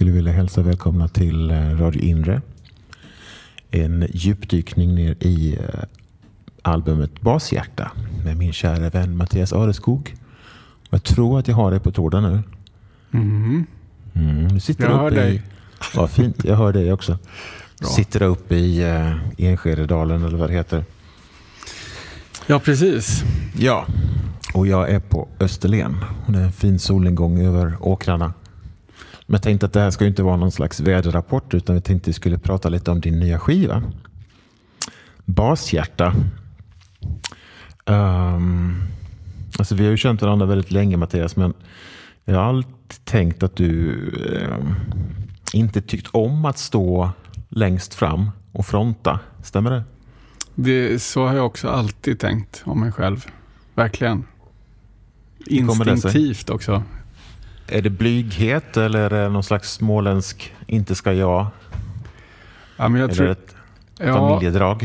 skulle vilja hälsa välkomna till eh, Radio Inre. En djupdykning ner i eh, albumet Bashjärta med min kära vän Mattias Areskog. Jag tror att jag har dig på tråden nu. Mm. Mm, du sitter Jag hör dig. I, vad fint, jag hör dig också. Bra. Sitter uppe i uh, Enskededalen eller vad det heter. Ja, precis. Ja, och jag är på Österlen. Och det är en fin solnedgång över åkrarna. Men jag tänkte att det här ska ju inte vara någon slags väderrapport utan vi tänkte att vi skulle prata lite om din nya skiva. Bashjärta. Um, alltså vi har ju känt varandra väldigt länge Mattias men jag har alltid tänkt att du ehm, inte tyckt om att stå längst fram och fronta. Stämmer det? Det, så har jag också alltid tänkt om mig själv. Verkligen. Instinktivt också. Är det blyghet eller är det någon slags småländsk inte ska jag? Ja, men jag Eller tror, ett ja, familjedrag?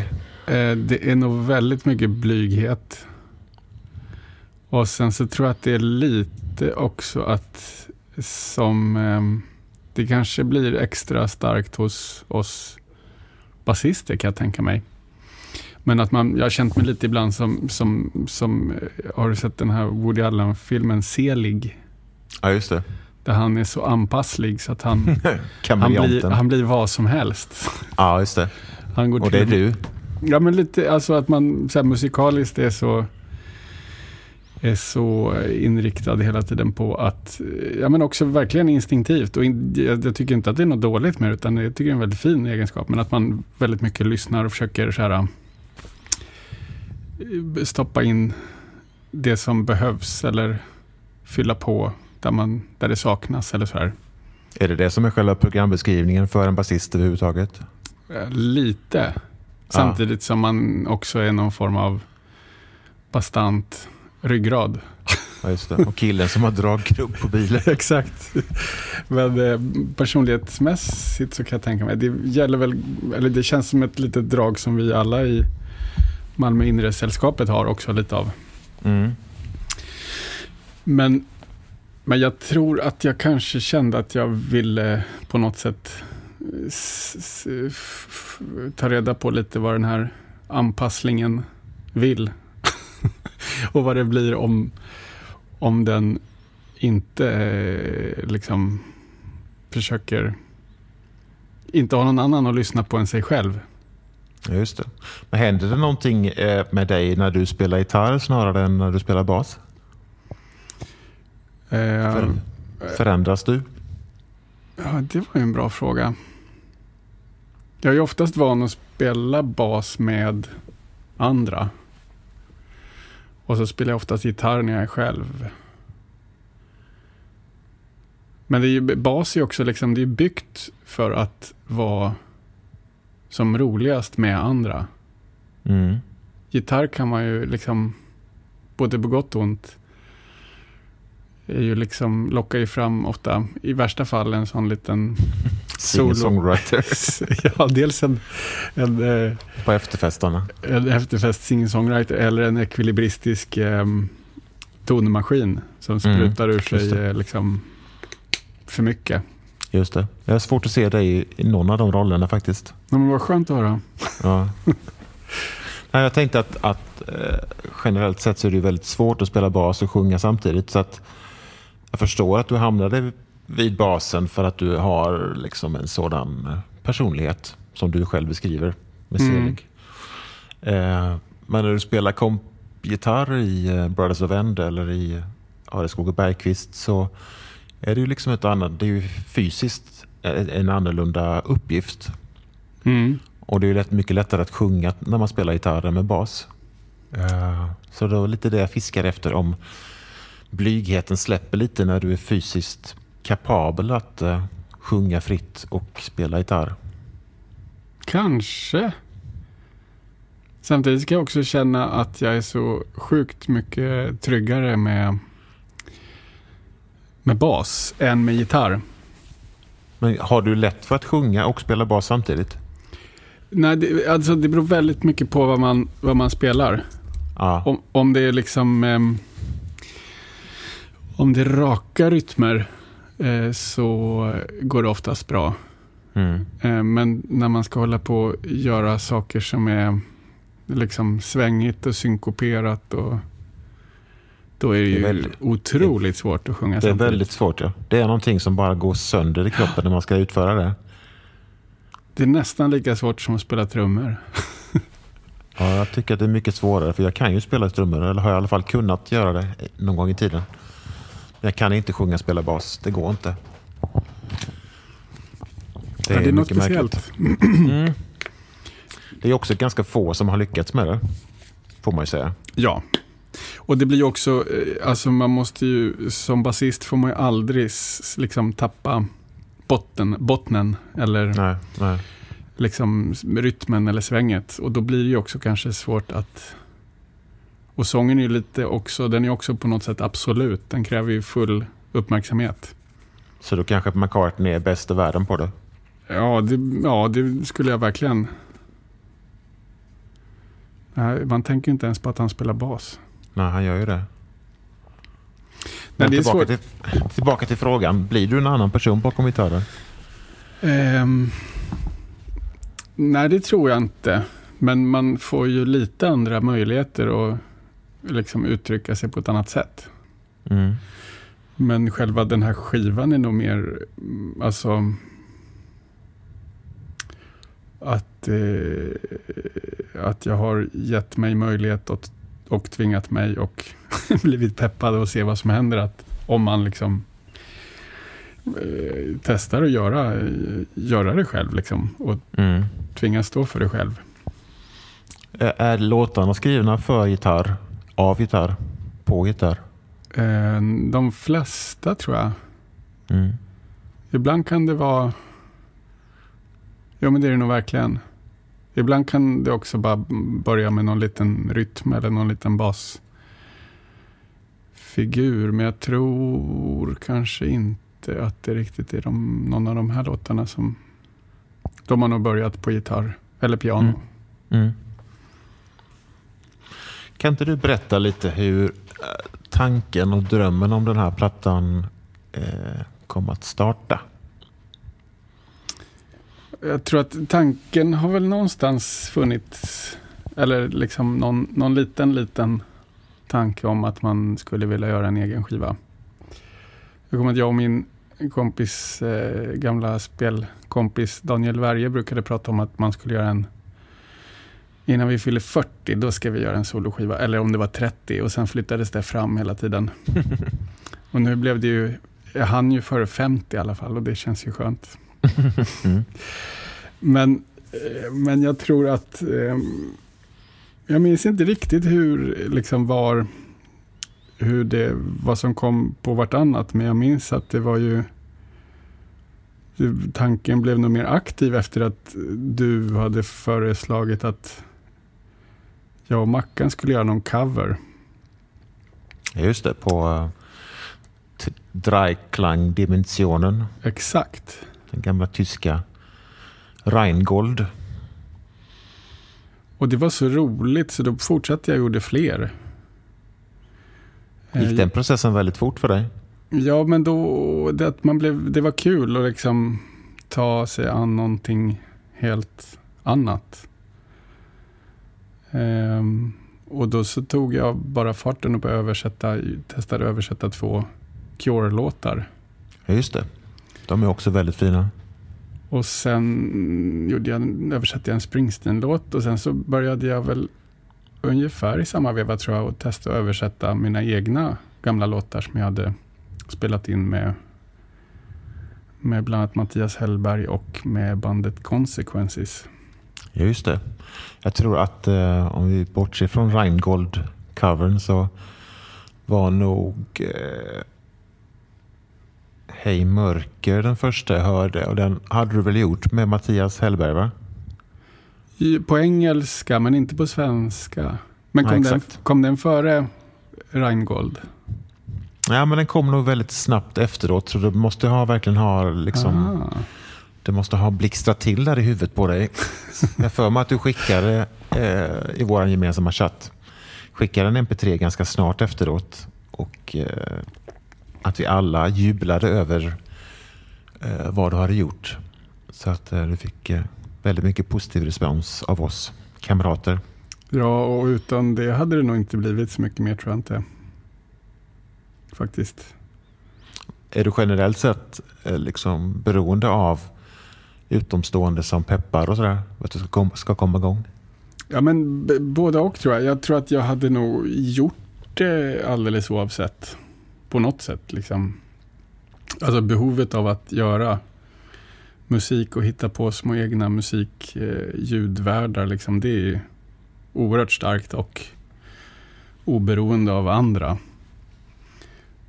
eh, det är nog väldigt mycket blyghet. Och sen så tror jag att det är lite också att som ehm, det kanske blir extra starkt hos oss basister kan jag tänka mig. Men att man, jag har känt mig lite ibland som, som, som eh, har du sett den här Woody Allen-filmen Selig? Ja, just det. Där han är så anpasslig så att han, han, blir, han blir vad som helst. Ja, just det. Han går Och det är du. Ja, men lite, alltså att man så här, musikaliskt är så är så inriktad hela tiden på att, ja men också verkligen instinktivt. Och in, jag, jag tycker inte att det är något dåligt med det, utan jag tycker det är en väldigt fin egenskap. Men att man väldigt mycket lyssnar och försöker så här, eh, stoppa in det som behövs eller fylla på där, man, där det saknas eller så här. Är det det som är själva programbeskrivningen för en basist överhuvudtaget? Eh, Lite. Samtidigt som man också är någon form av bastant ryggrad. Ja, just det. Och killen som har dragkrubb på bilen. Exakt. Men eh, personlighetsmässigt så kan jag tänka mig, det gäller väl, eller det känns som ett litet drag som vi alla i Malmö inre sällskapet har också lite av. Mm. Men, men jag tror att jag kanske kände att jag ville på något sätt eh, ta reda på lite vad den här anpasslingen vill. Och vad det blir om, om den inte eh, liksom försöker inte ha någon annan att lyssna på än sig själv. Just det. Men händer det någonting eh, med dig när du spelar gitarr snarare än när du spelar bas? Eh, För, förändras du? Ja, det var ju en bra fråga. Jag är oftast van att spela bas med andra. Och så spelar jag oftast gitarr när jag är själv. Men det är ju, bas är också liksom, det är byggt för att vara som roligast med andra. Mm. Gitarr kan man ju liksom, både på gott och ont, är ju liksom, lockar ju fram ofta, i värsta fall en sån liten. Singer-songwriter ja, dels en, en, eh, på efterfestarna. en efterfest singer-songwriter eller en ekvilibristisk eh, tonmaskin som sprutar ur just sig eh, liksom för mycket. Just det. Jag har svårt att se dig i, någon av de rollerna faktiskt. Ja, Men vad skönt att höra. Ja. Nej, jag tänkte att, att eh, generellt sett så är det väldigt svårt att spela bas och sjunga samtidigt. Så att jag förstår att du hamnade vid basen för att du har liksom en sådan eh, personlighet som du själv beskriver med Mm. Selig. Eh, men när du spelar kompgitarr i eh, Brothers of End eller i Areskog och Bergqvist så är det ju liksom ett annat, det är ju fysiskt en en annorlunda uppgift. Mm. Och det är ju lätt, mycket lättare att sjunga när man spelar gitarr än med bas. Eh, Så det var lite det jag fiskar efter. Om blygheten släpper lite när du är fysiskt kapabel att eh, sjunga fritt och spela gitarr. Kanske. Samtidigt ska jag också känna att jag är så sjukt mycket tryggare med, med bas än med gitarr. Men har du lätt för att sjunga och spela bas samtidigt? Nej, det, alltså det beror väldigt mycket på vad man, vad man spelar. Ja. Om, om det är liksom... ehm, om det är raka rytmer eh, så går det oftast bra. Mm. Eh, men när man ska hålla på och göra saker som är liksom svängigt och synkoperat och då är det, Det är ju väldigt- otroligt svårt att sjunga Det är samtidigt. väldigt svårt. Ja. Det är någonting som bara går sönder i kroppen när man ska utföra det. Det är nästan lika svårt som att spela trummor. Ja, jag tycker att det är mycket svårare för jag kan ju spela trummor eller har i alla fall kunnat göra det någon gång i tiden. Jag kan inte sjunga spela bas. Det går inte. Det är, ja, det är något speciellt. Mm. Det är också ganska få som har lyckats med det. Får man ju säga. Ja. Och det blir ju också, eh, alltså man måste ju, som basist får man ju aldrig liksom tappa botten, bottnen eller Nej, nej. liksom rytmen eller svänget. Och då blir det ju också kanske svårt att... Och sången är lite också, den är också på något sätt absolut. Den kräver ju full uppmärksamhet. Så då kanske McCartney är bäst i världen på det. Ja, det, ja, det skulle jag verkligen... Man tänker inte ens på att han spelar bas. Nej, han gör ju det. Men är tillbaka, till, tillbaka till frågan. Blir du en annan person bakom gitarren? Ehm, nej, det tror jag inte. Men man får ju lite andra möjligheter att liksom uttrycka sig på ett annat sätt. Mm. Men själva den här skivan är nog mer, mm, alltså att, eh, att jag har gett mig möjlighet och, och tvingat mig och blivit peppad och se vad som händer. Att om man liksom eh, testar att göra, eh, göra det själv liksom, och Mm. tvingas stå för det själv. Är låtarna skrivna för gitarr, av gitarr, på gitarr? Eh, de flesta tror jag. Mm. Ibland kan det vara... Ja, men det är det nog verkligen. Ibland kan det också bara börja med någon liten rytm eller någon liten basfigur. Men jag tror kanske inte att det riktigt är de, någon av de här låtarna som... De har nog börjat på gitarr eller piano. Mm. Mm. Kan inte du berätta lite hur eh, tanken och drömmen om den här plattan eh, kom att starta? Jag tror att tanken har väl någonstans funnits, eller liksom någon, någon liten, liten tanke om att man skulle vilja göra en egen skiva. Jag kommer att jag och min kompis, eh, gamla spelkompis Daniel Werje brukade prata om att man skulle göra en Innan vi fyller 40, då ska vi göra en soloskiva. Eller om det var 30 och sen flyttades det fram hela tiden. och nu blev det ju, jag hann ju före 50 i alla fall och det känns ju skönt. Mm. Men, eh, men jag tror att... Eh, jag minns inte riktigt hur, liksom var, hur det, vad som kom på vartannat. Men jag minns att det var ju... Tanken blev nog mer aktiv efter att du hade föreslagit att jag och Mackan skulle göra någon cover. Just det, på uh, Dreiklang-dimensionen. Exakt. Den gamla tyska Rheingold. Och det var så roligt så då fortsatte jag och gjorde fler. Eh, Gick den processen väldigt fort för dig? Ja, men då, det, att man blev, det var kul att liksom ta sig an någonting helt annat. Ehm, och då så tog jag bara farten och började översätta, testade översätta två Cure-låtar. Ja, just det. De är också väldigt fina. Och sen gjorde jag, översatte jag en Springsteen-låt och sen så började jag väl ungefär i samma veva tror jag att testa att översätta mina egna gamla låtar som jag hade spelat in med, med bland annat Mattias Hellberg och med bandet Consequences. Ja, just det. Jag tror att eh, om vi bortser från Rheingold-covern så var nog eh, Hej mörker den första jag hörde. Och den hade du väl gjort med Mattias Hellberg va? På engelska men inte på svenska. Men Ja, kom, den, exakt. kom den före Rheingold? Ja, men den kom nog väldigt snabbt efteråt. Så du måste ha, verkligen ha liksom, Ah. Det måste ha blixtrat till där i huvudet på dig. Jag för mig att du skickade eh, i vår gemensamma chatt skickade en mp3 ganska snart efteråt. Och eh, att vi alla jublade över eh, vad du hade gjort. Så att eh, du fick eh, väldigt mycket positiv respons av oss kamrater. Ja, och utan det hade det nog inte blivit så mycket mer tror jag inte. Faktiskt. Är du generellt sett eh, liksom beroende av utomstående som peppar och sådär? Att du ska, kom, ska komma igång? Ja, men både och tror jag. Jag tror att jag hade nog gjort det alldeles oavsett. På något sätt liksom. Alltså behovet av att göra musik och hitta på små egna musikljudvärldar. Eh, liksom, det är ju oerhört starkt och oberoende av andra.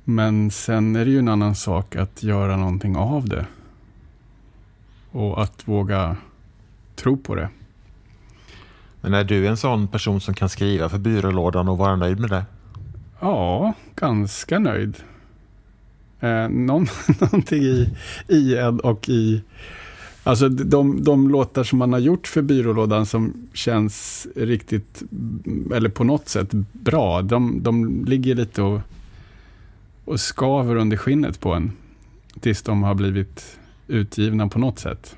Men sen är det ju en annan sak att göra någonting av det. Och att våga tro på det. Men är du en sån person som kan skriva för byrålådan och vara nöjd med det? Ja, ganska nöjd. Eh, någon, någonting i, i en och i... Alltså de, de låtar som man har gjort för byrålådan som känns riktigt, eller på något sätt bra, de, de ligger lite och, och skaver under skinnet på en. Tills de har blivit utgivna på något sätt.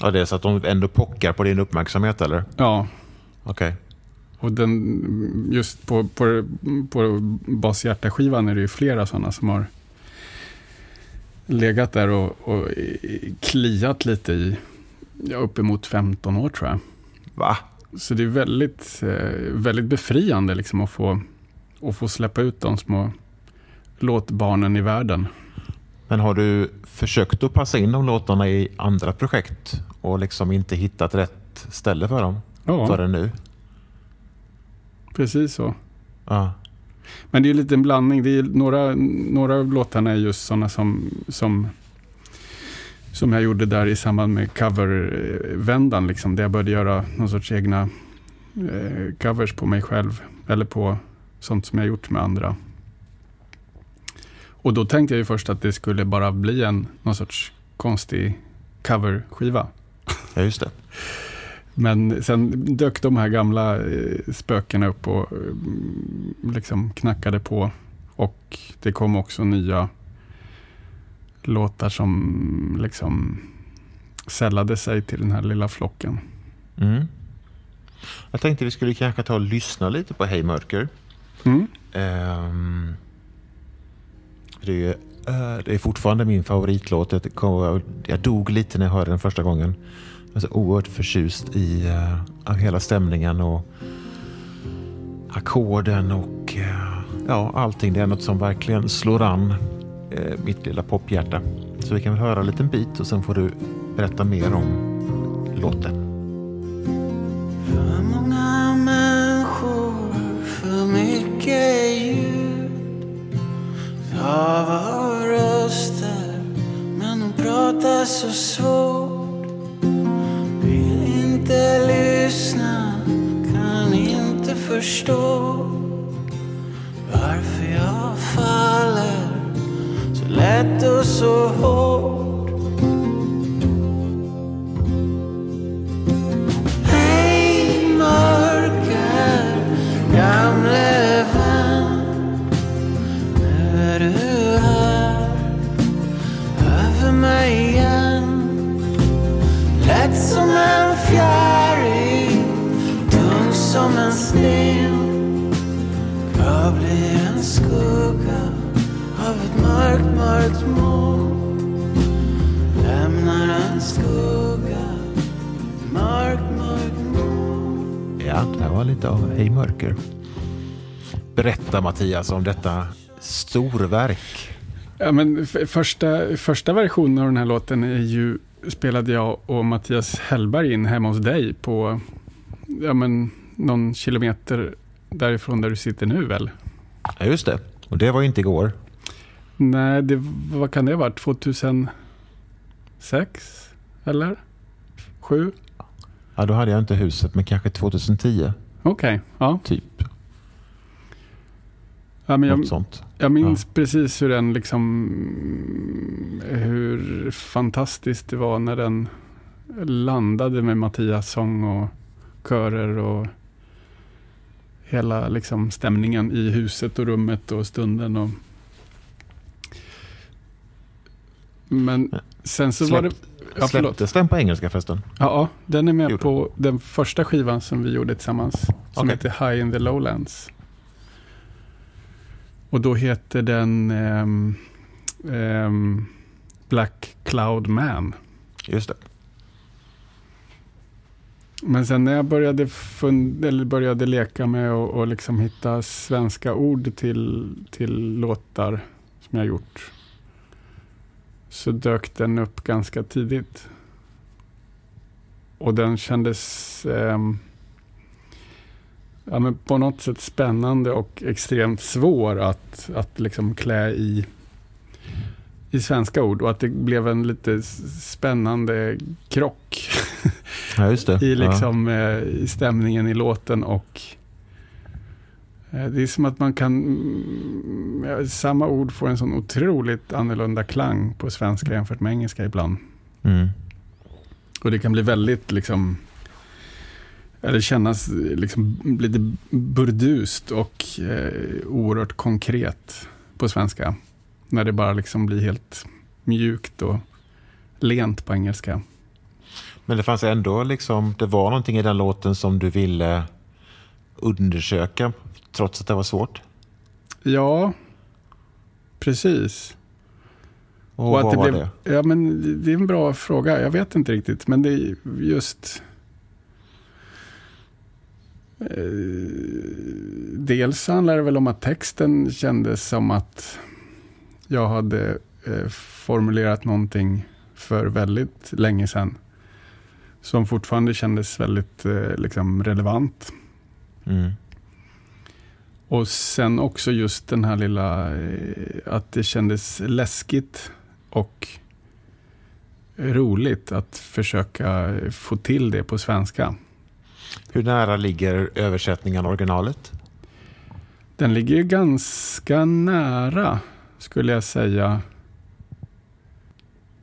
Ja, det är så att de ändå pockar på din uppmärksamhet eller? Ja, Okej. och den, just på, på, på bashjärta-skivan är det ju flera sådana som har legat där och, och kliat lite i ja, uppemot 15 år tror jag. Va? Så det är väldigt, eh, väldigt befriande liksom att få, att få släppa ut de små låtbarnen i världen. Men har du försökt att passa in de låtarna i andra projekt och liksom inte hittat rätt ställe för dem Ja, förrän nu? precis så. Ja. Men det är lite en blandning. Det är några, några av låtarna är just sådana som, som, som jag gjorde där i samband med covervändan. Liksom, där jag började göra någon sorts egna eh, covers på mig själv. Eller på sånt som jag gjort med andra. Och då tänkte jag ju först att det skulle bara bli en någon sorts konstig coverskiva. ja, just det. Men sen dök de här gamla eh, spökena upp och eh, liksom knackade på. Och det kom också nya låtar som liksom sällade sig till den här lilla flocken. Mm. Jag tänkte vi skulle kanske ta och lyssna lite på Hej Mörker. Mm. Ehm, det, är, eh, det är fortfarande min favoritlåt. Jag, kom, jag dog lite när jag hörde den första gången. Jag är så oerhört förtjust i eh, hela stämningen och ackorden och eh, ja, allting. Det är något som verkligen slår an mitt lilla pophjärta. Så vi kan väl höra en liten bit och sen får du berätta mer om låten. Hav av röster, men de pratar så svårt. Vill inte lyssna, kan inte förstå Varför jag faller så lätt och så hårt. Mörker. Berätta Mattias om detta storverk. Ja, men första, första versionen av den här låten är ju, spelade jag och Mattias Hellberg in hemma hos dig på ja, men, någon kilometer därifrån där du sitter nu väl? Ja, just det. Och det var ju inte igår. Nej, det, vad kan det ha varit? 2006? Eller? 7? Ja, då hade jag inte huset, men kanske 2010, Okej, ja. typ. ja men jag, sånt. jag minns precis hur den liksom... Hur fantastiskt det var när den landade med Mattias sång och körer och hela liksom stämningen i huset och rummet och stunden. Och... Men Sen så var det... Ja. Släpptes den på engelska förresten? Ja, den är med Gjorde på den första skivan som vi gjorde tillsammans. Som Okej. heter High in the Lowlands. Och då heter den ehm, ehm, Black Cloud Man. Just det. Men sen när jag började, fund, eller började leka med och, och liksom hitta svenska ord till, till låtar som jag gjort. Så dök den upp ganska tidigt. Och den kändes ehm, ja, men på något sätt spännande och extremt svår att, att liksom klä i, i svenska ord. Och att det blev en lite spännande krock Ja, i, liksom, eh, i stämningen i låten och eh, det är som att man kan, mm, ja, samma ord får en sån otroligt annorlunda klang på svenska jämfört med engelska ibland. Mm. Och det kan bli väldigt liksom, eller kännas eh, liksom lite burdust och eh, oerhört konkret på svenska. När det bara liksom blir helt mjukt och lent på engelska. Men det fanns ändå liksom, det var någonting i den låten som du ville undersöka trots att det var svårt. Ja, precis. Och, Och vad det var blev, det? Ja, men det- det är en bra fråga. Jag vet inte riktigt. Men det är just... Eh, dels handlar det väl om att texten kändes som att jag hade eh, formulerat någonting för väldigt länge sedan. Som fortfarande kändes väldigt eh, liksom relevant. Mm. Och sen också just den här lilla, eh, att det kändes läskigt och roligt att försöka få till det på svenska. Hur nära ligger översättningen originalet? Den ligger ju ganska nära, skulle jag säga.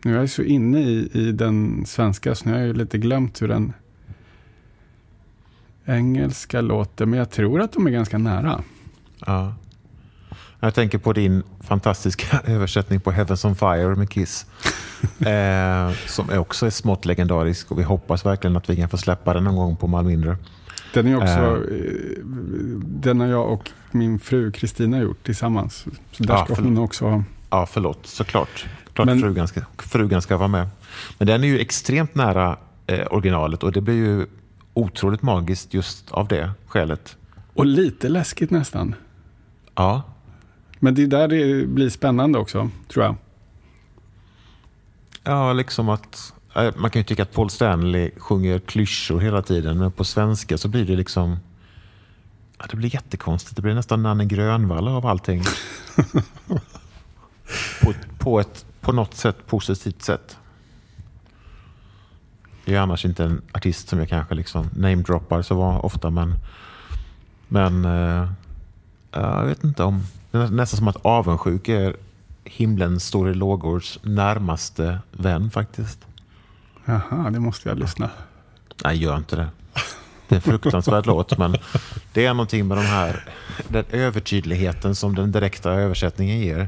Nu är jag så inne i, i den svenska, så nu har jag ju lite glömt hur den engelska låter. Men jag tror att de är ganska nära. Ja. Jag tänker på din fantastiska översättning på Heavens on Fire med Kiss. eh, som också är smått legendarisk och vi hoppas verkligen att vi kan få släppa den någon gång på Malmindre. Den, är också, eh, den har jag och min fru Kristina gjort tillsammans. Så där Ja, ska hon också ha. Ja, förlåt. Såklart. Klart Men- frugan, ska, frugan ska vara med. Men den är ju extremt nära eh, originalet och det blir ju otroligt magiskt just av det skälet. Och lite läskigt nästan. Ja, Men det är där det blir spännande också, tror jag. ja liksom att... eh, Man kan ju tycka att Paul Stanley sjunger klyschor hela tiden, men på svenska så blir det liksom... Ja, det blir jättekonstigt. Det blir nästan Nanne Grönvall av allting. på, på ett på något sätt positivt sätt. Jag är annars inte en artist som jag kanske liksom namedroppar så var ofta, men... Men... eh, jag vet inte om... Det är nästan som att avundsjuk är himlen står i lågors närmaste vän faktiskt. Jaha, det måste jag lyssna. Nej, gör inte det. Det är en fruktansvärd låt, men det är någonting med de här, den övertydligheten som den direkta översättningen ger.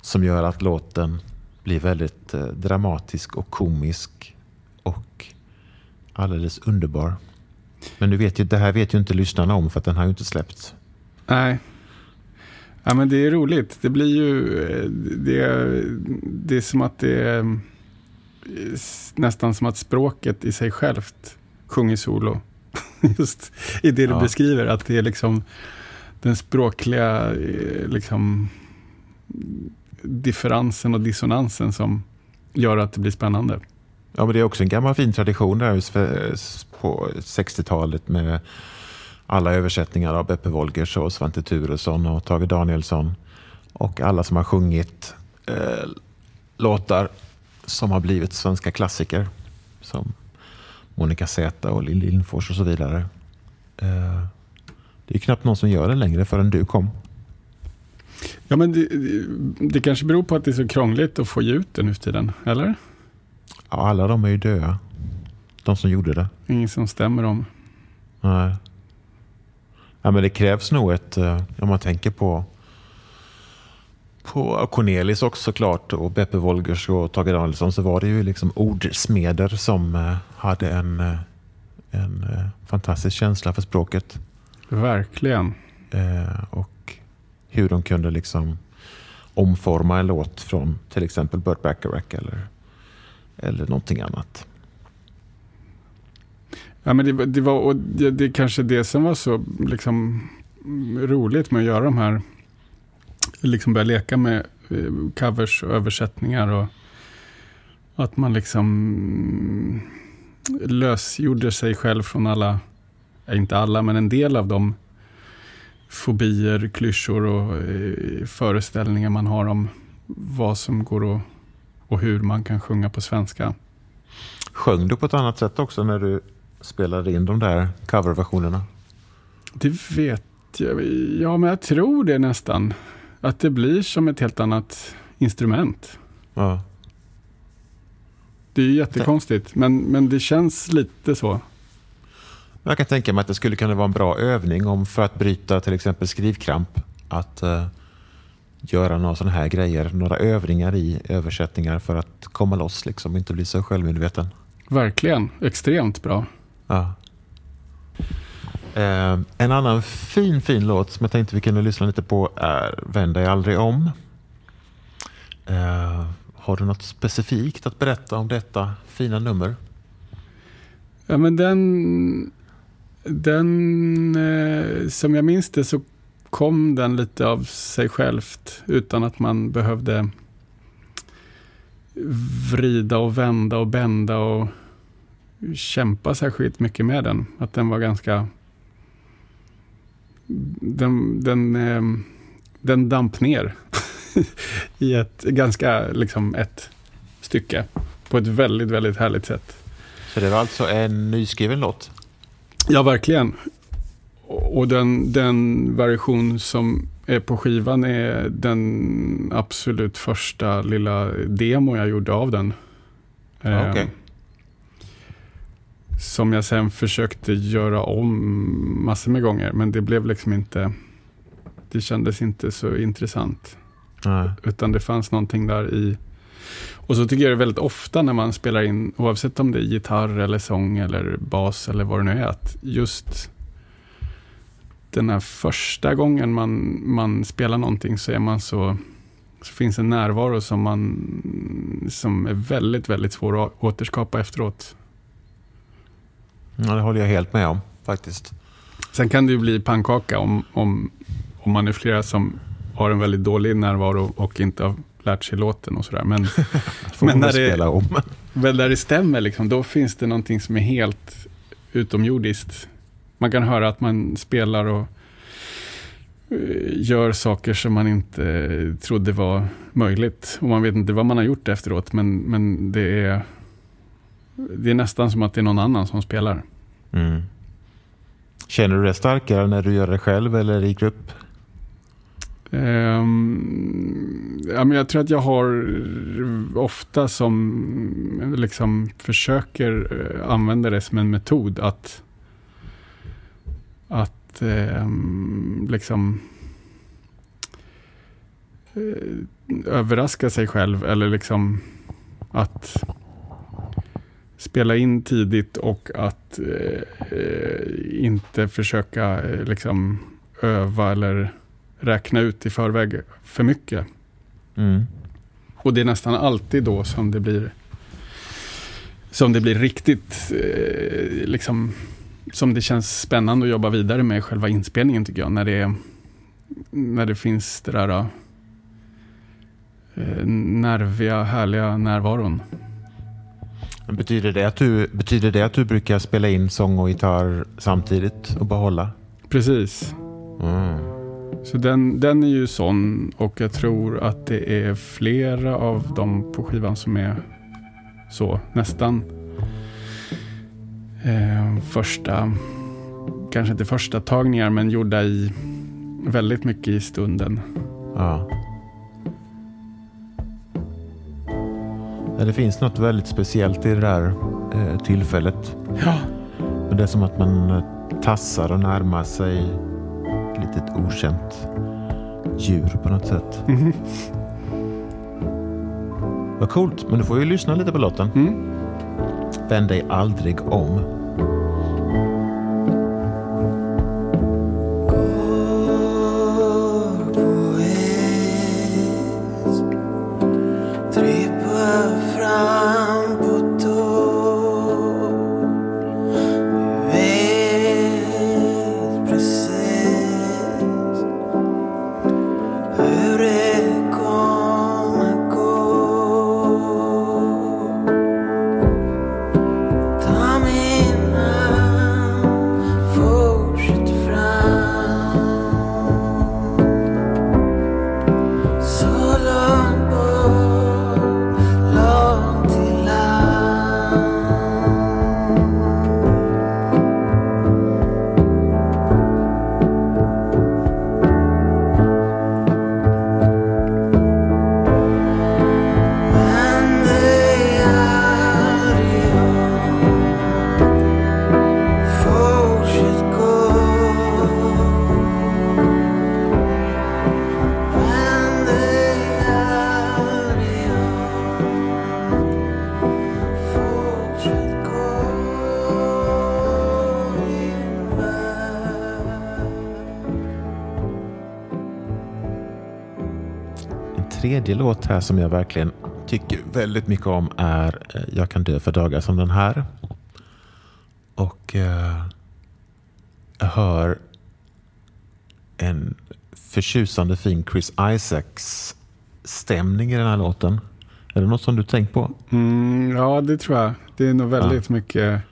Som gör att låten blir väldigt eh, dramatisk och komisk och alldeles underbar. Men du vet ju, det här vet ju inte lyssnarna om för att den har ju inte släppts. Nej. Ja, men det är roligt. Det blir ju... eh, Det, är- det är som att det är eh, nästan som att språket i sig självt sjunger solo. Just i det du Ja. beskriver. Att det är liksom den språkliga eh, liksom, differensen och dissonansen som gör att det blir spännande. Ja, men det är också en gammal fin tradition där på 60-talet med alla översättningar av Beppe Wolgers och Svante Thuresson och Tage Danielsson. Och alla som har sjungit eh, låtar som har blivit svenska klassiker. Som Monica Z och Lill Lindfors och så vidare. Eh, det är knappt någon som gör det längre förrän du kom. Ja, men det, det kanske beror på att det är så krångligt att få ge ut det nu för tiden, eller? Ja, alla de är ju döda. De som gjorde det. Ingen som stämmer om. Nej. Ja, men det krävs nog ett, eh, om man tänker på, på Cornelis också såklart och Beppe Wolgers och Tage Danielsson så var det ju liksom ordsmeder som eh, hade en, eh, en fantastisk känsla för språket. Verkligen. Och hur de kunde liksom omforma en låt från till exempel Burt Bacharach eller, eller någonting annat. Ja, men det, det var och det, det är kanske det som var så liksom, roligt med att göra de här, liksom börja leka med eh, covers och översättningar och att man liksom lösgjorde sig själv från alla, inte alla, men en del av de fobier, klyschor och eh, föreställningar man har om vad som går att, och hur man kan sjunga på svenska. Sjöng du på ett annat sätt också när du spelade in de där coverversionerna? Det vet jag. Ja, men jag tror det nästan. Att det blir som ett helt annat instrument. Ja. Det är ju jättekonstigt, men, men det känns lite så. Jag kan tänka mig att det skulle kunna vara en bra övning om för att bryta till exempel skrivkramp. Att eh, göra några sådana här grejer. Några övningar i översättningar för att komma loss liksom inte bli så självmedveten. Verkligen, extremt bra. Ja. Eh, en annan fin, fin låt som jag tänkte vi kunde lyssna lite på är Vänd dig aldrig om. Eh, har du något specifikt att berätta om detta fina nummer? Ja, men den, den eh, som jag minns det så kom den lite av sig självt utan att man behövde vrida och vända och bända och kämpa särskilt mycket med den. Att den var ganska... Den, den, eh, den damp ner i ett ganska, liksom ett stycke. På ett väldigt, väldigt härligt sätt. Så det var alltså en nyskriven låt? Ja, verkligen. Och den, den version som är på skivan är den absolut första lilla demo jag gjorde av den. Okay. Som jag sen försökte göra om massor med gånger, men det blev liksom inte... Det kändes inte så intressant. Nej. Utan det fanns någonting där i... Och så tycker jag det väldigt ofta när man spelar in, oavsett om det är gitarr eller sång eller bas eller vad det nu är, att just den här första gången man, man spelar någonting så är man så så finns en närvaro som, man, som är väldigt, väldigt svår att återskapa efteråt. Ja, det håller jag helt med om faktiskt. Sen kan det ju bli pannkaka om, om, om man är flera som har en väldigt dålig närvaro och inte har lärt sig låten och sådär. Men, men när, det, om. men när det stämmer, liksom, då finns det någonting som är helt utomjordiskt. Man kan höra att man spelar och eh, gör saker som man inte trodde var möjligt. Och man vet inte vad man har gjort efteråt, men, men det, är, det är nästan som att det är någon annan som spelar. Mm. Känner du det starkare när du gör det själv eller i grupp? Um, ja, men jag tror att jag har ofta som liksom försöker eh, använda det som en metod att, att um, liksom uh, överraska sig själv eller liksom att spela in tidigt och att uh, inte försöka uh, liksom öva eller räkna ut i förväg för mycket. Mm. Och det är nästan alltid då som det blir som det blir riktigt eh, liksom som det känns spännande att jobba vidare med själva inspelningen tycker jag. När det, när det finns det där eh, nerviga, härliga närvaron. Betyder det, att du, betyder det att du brukar spela in sång och gitarr samtidigt och behålla? Precis. Mm. Så den, den är ju sån och jag tror att det är flera av dem på skivan som är så, nästan eh, första, kanske inte första tagningar men gjorda i väldigt mycket i stunden. Ja. Det finns något väldigt speciellt i det där eh, tillfället. Ja. Det är som att man eh, tassar och närmar sig ett litet okänt djur på något sätt. Mm. Vad coolt, men du får ju lyssna lite på låten. Mm. Vänd dig aldrig om. Tredje låt här som jag verkligen tycker väldigt mycket om är eh, Jag kan dö för dagar som den här. Och eh, jag hör en förtjusande fin Chris Isaacs stämning i den här låten. Är det något som du tänkt på? Mm, ja, det tror jag. Det är nog väldigt mycket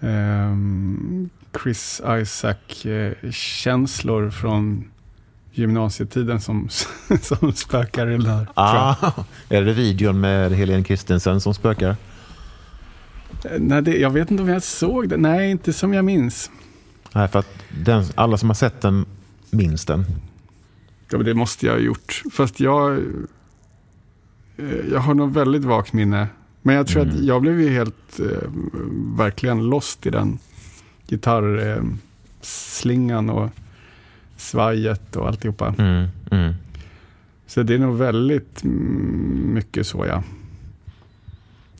ehm, Chris Isaac-känslor från gymnasietiden som, som spökar i den här. Ah, är det videon med Helene Christensen som spökar? Eh, Nej, det, jag vet inte om jag såg det. Nej, inte som jag minns. Nej, för att den, alla som har sett den minns den. Ja, men det måste jag ha gjort. Fast jag, eh, jag har nog väldigt vagt minne. Men jag tror att Mm. jag blev ju helt eh, verkligen lost i den gitarrslingan eh, slingan och svajet och alltihopa. Mm, mm. Så det är nog väldigt mycket så ja.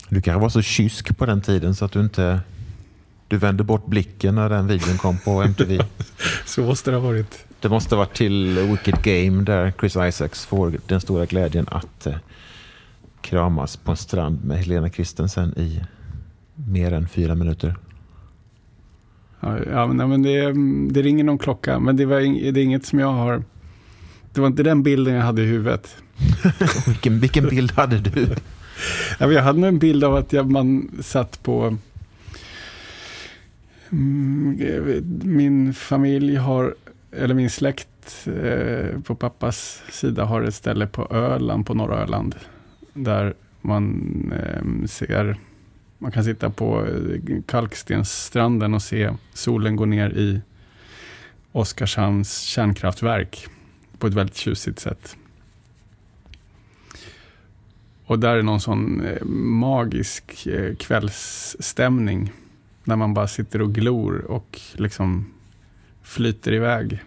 Du kanske var så kysk på den tiden så att du inte du vände bort blicken när den videon kom på MTV. Så måste det ha varit. Det måste ha varit till Wicked Game där Chris Isaacs får den stora glädjen att eh, kramas på en strand med Helena Christensen i mer än fyra minuter. Ja, men, det, det ringer någon klocka. Men det, var, det är inget som jag har... Det var inte den bilden jag hade i huvudet. vilken, vilken bild hade du? Ja, Jag hade en bild av att jag, man satt på... Mm, min familj har, eller min släkt eh, på pappas sida har ett ställe på Öland, på norra Öland. Där man eh, ser, man kan sitta på eh, kalkstensstranden och se solen gå ner i Oskarshamns kärnkraftverk på ett väldigt tjusigt sätt. Och där är någon sån eh, magisk eh, kvällsstämning. När man bara sitter och glor och liksom flyter iväg.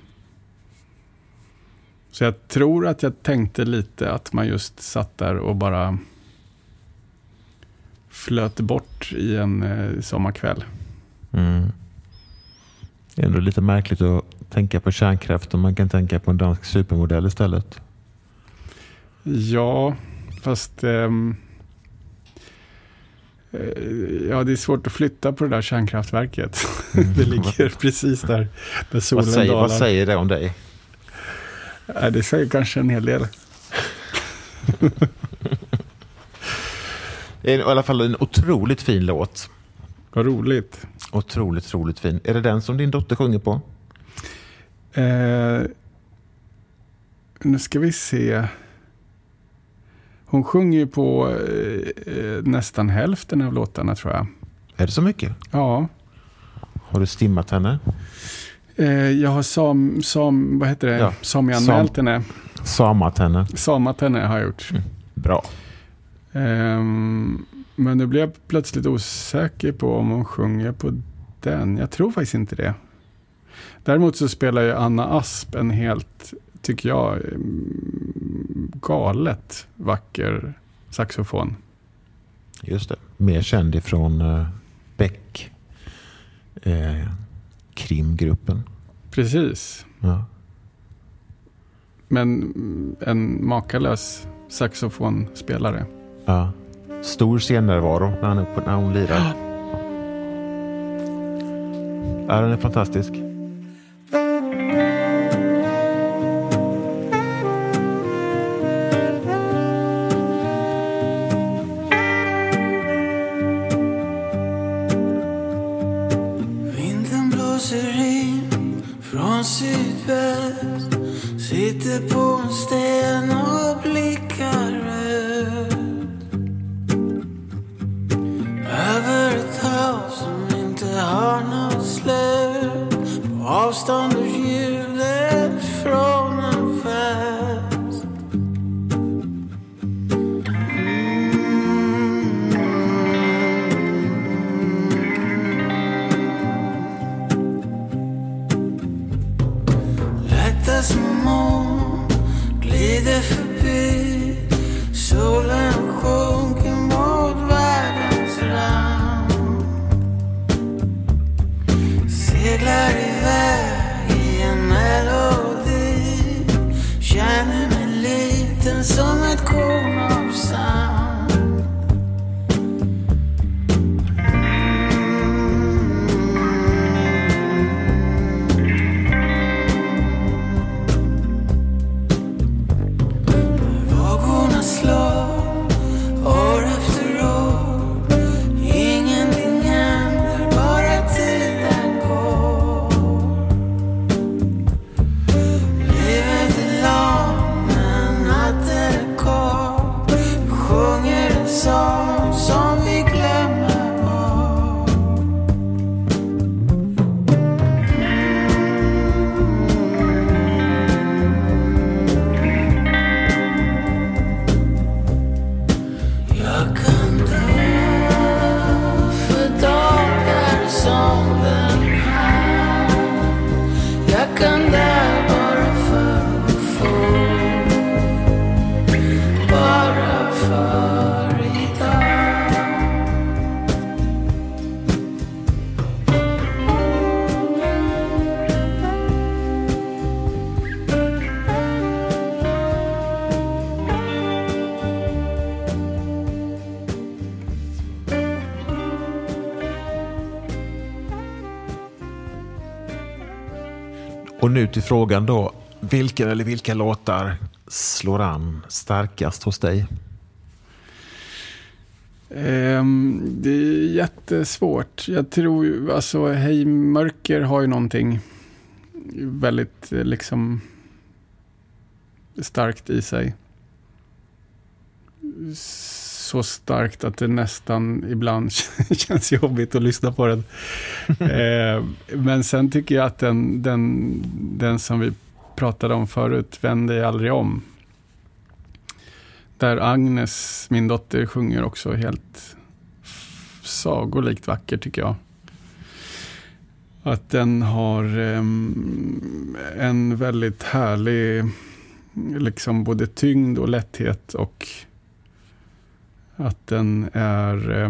Så jag tror att jag tänkte lite att man just satt där och bara flöt bort i en eh, sommarkväll. Mm. Det är ändå lite märkligt att tänka på kärnkraft om man kan tänka på en dansk supermodell istället. Ja, fast eh, ja, det är svårt att flytta på det där kärnkraftverket. det ligger precis där, där solen Vad säger, dalar. vad säger det om dig? Det säger kanske en hel del. Det är i alla fall en otroligt fin låt. Vad roligt. Otroligt, otroligt fin. Är det den som din dotter sjunger på? Eh, nu ska vi se. Hon sjunger ju på eh, eh, nästan hälften av låtarna tror jag. Är det så mycket? Ja, Har du stimmat henne? eh, jag har sam, sam, vad heter det? Ja, Samianmält henne. Samat henne? Samat henne har jag gjort. Bra. Ehm, men nu blir jag plötsligt osäker på om hon sjunger på den. Jag tror faktiskt inte det. Däremot så spelar ju Anna Asp en helt, tycker jag, mm, galet vacker saxofon. Just det. Mer känd ifrån uh, Beck. Eh, krimgruppen. Precis. Ja. Men en makalös saxofonspelare. Ja. Stor scennärvaro när, han, när hon lirar. Ja, den är fantastisk. Sydväst Sitter på en sten och blickar som inte har något slut På avstånd och ljudet nu till frågan då. Vilken eller vilka låtar slår an starkast hos dig? Ehm, det är jättesvårt. Jag tror ju, alltså Hej Mörker har ju någonting väldigt eh, liksom starkt i sig. Så starkt att det nästan ibland känns jobbigt att lyssna på den. Eh, Men sen tycker jag att den, den, den som vi pratade om förut, Vänd dig aldrig om. Där Agnes, min dotter, sjunger också helt sagolikt vacker tycker jag. Att den har em, en väldigt härlig liksom både tyngd och lätthet och att den är eh,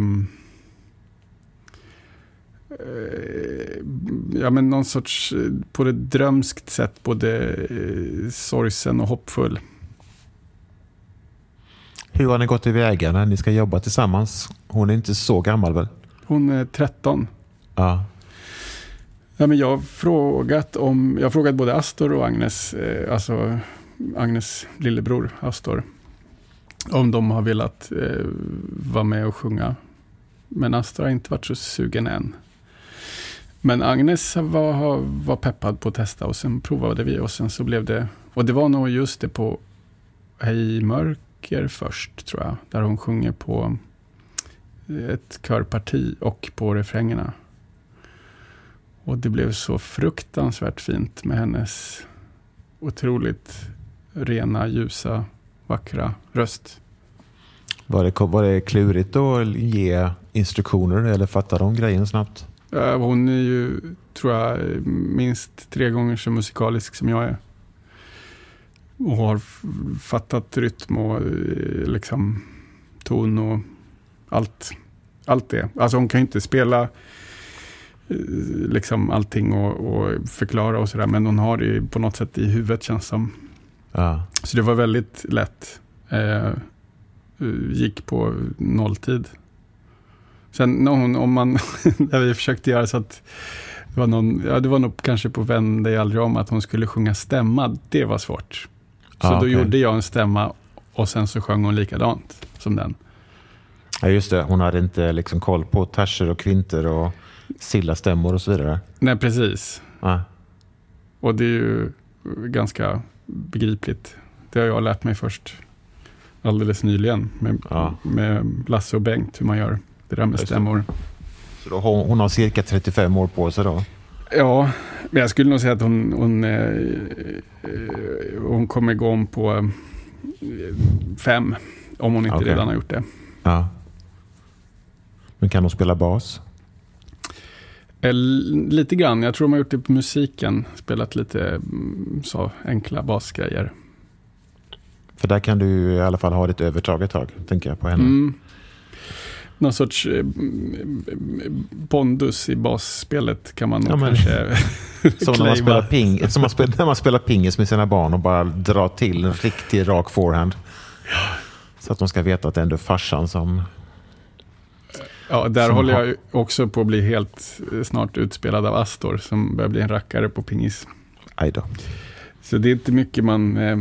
ja, men någon sorts, eh, på ett drömskt sätt, både eh, sorgsen och hoppfull. Hur har ni gått tillväga när ni ska jobba tillsammans? Hon är inte så gammal väl? Hon är 13. Ja. Ja, men jag, har frågat om, jag har frågat både Astor och Agnes, eh, alltså Agnes lillebror Astor, om de har velat eh, vara med och sjunga. Men Astra har inte varit så sugen än. Men Agnes var, var peppad på att testa och sen provade vi och sen så blev det, och det var nog just det på Hej Mörker först tror jag, där hon sjunger på eh, ett körparti och på refrängerna. Och det blev så fruktansvärt fint med hennes otroligt rena, ljusa, vackra röst. Var det, var det klurigt att ge instruktioner eller fattar de grejen snabbt? Eh, Hon är ju, tror jag, minst tre gånger så musikalisk som jag är. Och har fattat rytm och eh, liksom ton och allt, allt det. Alltså hon kan ju inte spela eh, liksom allting och, och förklara och sådär, men hon har det på något sätt i huvudet känns som. Ja. Så det var väldigt lätt. Eh, gick på nolltid. Sen när hon, om man, när vi försökte göra så att det var, någon, ja, det var nog kanske på Vän dig aldrig om att hon skulle sjunga stämma. Det var svårt. Så Ah, då okej. gjorde jag en stämma och sen så sjöng hon likadant som den. ja, just det. Hon hade inte liksom koll på terser och kvinter och sillastämmor och så vidare. Nej, precis. Ja. Och det är ju ganska begripligt. Det har jag lärt mig först alldeles nyligen med, Ja. med Lasse och Bengt hur man gör det där med stämmor. Så då, hon, hon har cirka 35 år på sig då. Ja, men jag skulle nog säga att hon, hon, eh, eh, hon kommer gå om på eh, fem. Om hon inte Okej. redan har gjort det. Ja. Men kan hon spela bas? Eh, lite grann. Jag tror de har gjort det på musiken. Spelat lite mm, så enkla basgrejer. För där kan du i alla fall ha ditt övertag ett tag, tänker jag på henne. Mm. Någon sorts eh, mm, pondus i basspelet kan man Ja, men- kanske Som när man, spelar ping, som man spelar, när man spelar pingis med sina barn och bara drar till en riktig rak forehand. Så att de ska veta att det ändå är farsan som... Ja, där håller jag också på att bli helt eh, snart utspelad av Astor som börjar bli en rackare på pingis. Aj då. Så det är inte mycket man eh,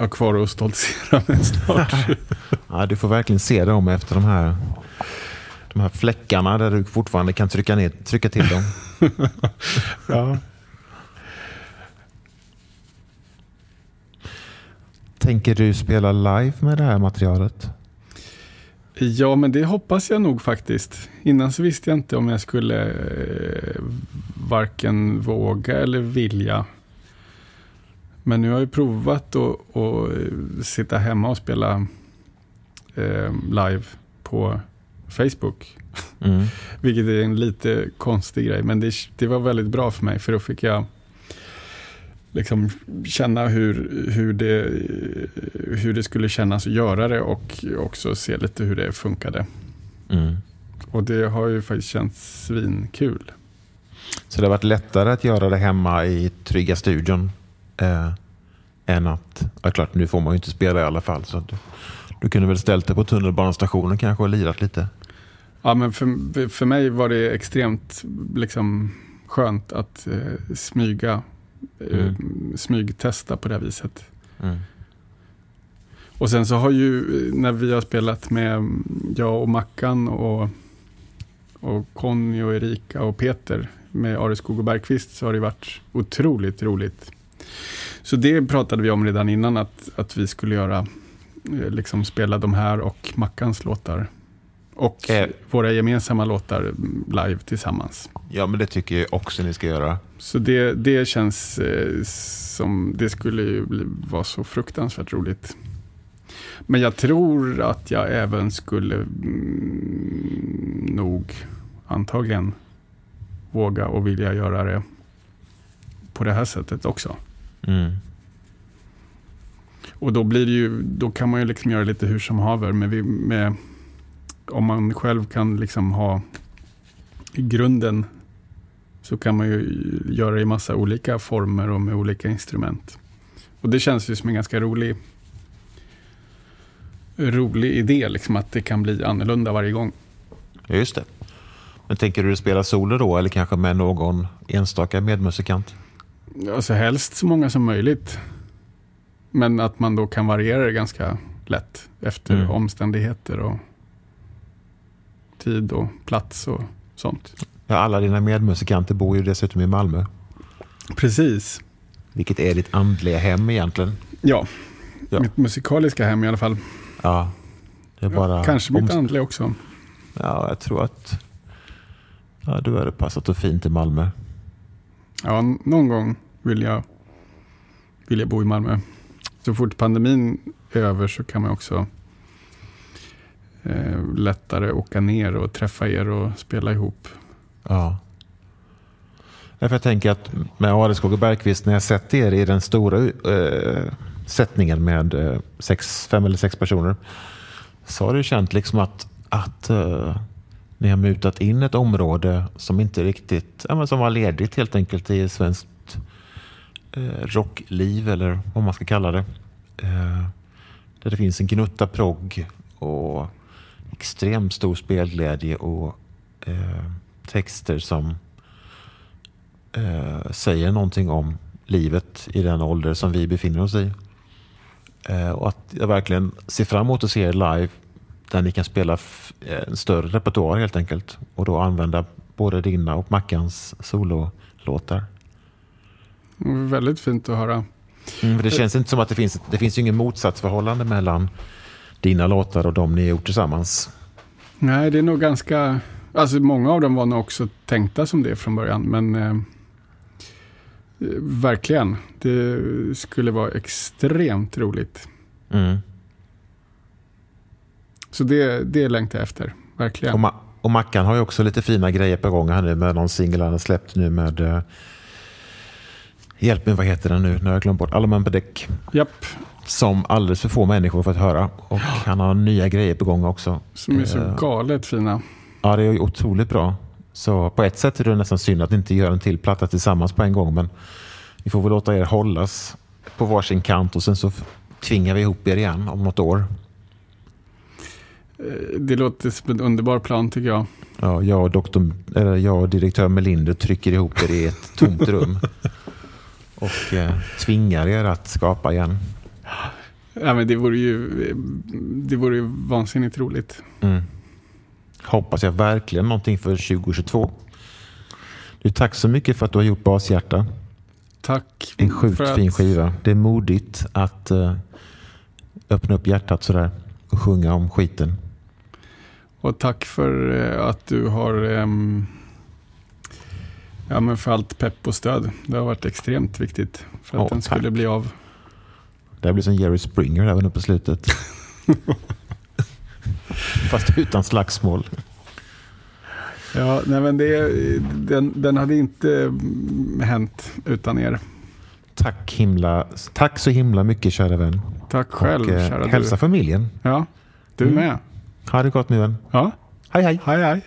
har kvar att stoltsera med snart. Ja, du får verkligen se dem efter de här, de här fläckarna där du fortfarande kan trycka, ner, trycka till dem. ja. Tänker du spela live med det här materialet? Ja, men det hoppas jag nog faktiskt. Innan så visste jag inte om jag skulle eh, varken våga eller vilja. Men nu har jag provat att att, eh, sitta hemma och spela eh, live på Facebook. Mm. Vilket är en lite konstig grej, men det, det var väldigt bra för mig för då fick jag liksom känna hur, hur, det, hur det skulle kännas att göra det och också se lite hur det funkade. Mm. Och det har ju faktiskt känts svinkul. Så det har varit lättare att göra det hemma i trygga studion eh, än att... Ja, klart, nu får man ju inte spela i alla fall. Så du, du kunde väl ställt dig på tunnelbanestationen kanske och lirat lite? Ja, men för, för mig var det extremt liksom, skönt att eh, smyga, eh, smygtesta på det här viset. Mm. Och sen så har ju, eh, när vi har spelat med mm, jag och Mackan och, och Conny och Erika och Peter med Areskog och Bergqvist så har det varit otroligt roligt. Så det pratade vi om redan innan att, att vi skulle göra, eh, liksom spela de här och Mackans låtar. Och Eh. våra gemensamma låtar live tillsammans. Ja, men det tycker jag också ni ska göra. Så det, det känns eh, som, det skulle ju bli, vara så fruktansvärt roligt. Men jag tror att jag även skulle mm, nog antagligen våga och vilja göra det på det här sättet också. Mm. Och då blir ju, då kan man ju liksom göra lite hur som haver. Men vi, med, om man själv kan liksom ha i grunden så kan man ju göra det i massa olika former och med olika instrument. Och det känns ju som en ganska rolig rolig idé, liksom att det kan bli annorlunda varje gång. Ja, just det. Men tänker du spela solo då eller kanske med någon enstaka medmusikant? Alltså helst så många som möjligt. Men att man då kan variera det ganska lätt efter Mm. omständigheter och tid och plats och sånt. Ja, alla dina medmusikanter bor ju dessutom i Malmö. Precis. Vilket är ditt andliga hem egentligen. Ja, Ja. mitt musikaliska hem i alla fall. Ja, det är bara... Kanske mitt andliga också. Ja, jag tror att ja, du hade passat så fint i Malmö. Ja, någon gång vill jag, vill jag bo i Malmö. Så fort pandemin är över så kan man också eh, lättare åka ner och träffa er och spela ihop. Ja. Därför jag tänker att med Areskog och Bergqvist, när jag sett er i den stora eh, sättningen med eh, sex, fem eller sex personer, så har du känt liksom att, att eh, ni har mutat in ett område som inte riktigt, ja, men som var ledigt helt enkelt i svenskt eh, rockliv eller vad man ska kalla det. Eh, där det finns en gnutta progg och extremt stor spelglädje och texter som säger någonting om livet i den ålder som vi befinner oss i. Eh, och att jag verkligen ser fram emot att se er live där ni kan spela en större repertoar helt enkelt. Och då använda både dina och Mackans sololåtar. Väldigt fint att höra. Mm, det känns inte som att det finns, det finns ju ingen motsatsförhållande mellan dina låtar och de ni gjort tillsammans. Nej, det är nog ganska... Alltså många av dem var nog också tänkta som det från början, men eh, Verkligen. Det skulle vara extremt roligt. Mm. Så det, det längtar jag efter. Verkligen. Och, Ma och Mackan har ju också lite fina grejer på gång här nu med någon singel han har släppt nu med uh, Hjälp mig, vad heter den nu? Nu har jag glömt bort. Alla män på däck. Japp. Som alldeles för få människor fått höra. Och han har nya grejer på gång också. Som är så uh, galet fina. Ja, det är otroligt bra. Så på ett sätt är det nästan synd att inte göra en till platta tillsammans på en gång. Men vi får väl låta er hållas på varsin kant och sen så tvingar vi ihop er igen om något år. Eh, det låter som en underbar plan tycker jag. Ja, jag och, doktor, eller jag och direktör Melinder trycker ihop er i ett tomt rum. Och eh, tvingar er att skapa igen. Ja, men det vore ju, det vore ju vansinnigt roligt. Mm hoppas jag verkligen någonting för 2022. Du, tack så mycket för att du har gjort Bashjärta. Tack. En sjukt att... fin skiva. Det är modigt att uh, öppna upp hjärtat sådär och sjunga om skiten. Och tack för uh, att du har um, ja, men för allt pepp och stöd. Det har varit extremt viktigt för att oh, den skulle tack. bli av. Det blir som Jerry Springer även uppe på slutet. Fast utan slagsmål. Ja, nej men det, den, den hade inte hänt utan er. Tack, himla, tack så himla mycket kära vän. Tack själv och, eh, kära Hälsa du. familjen. Ja, du mm. med. Ha det gott min vän. Ja. Hej hej. Hej hej.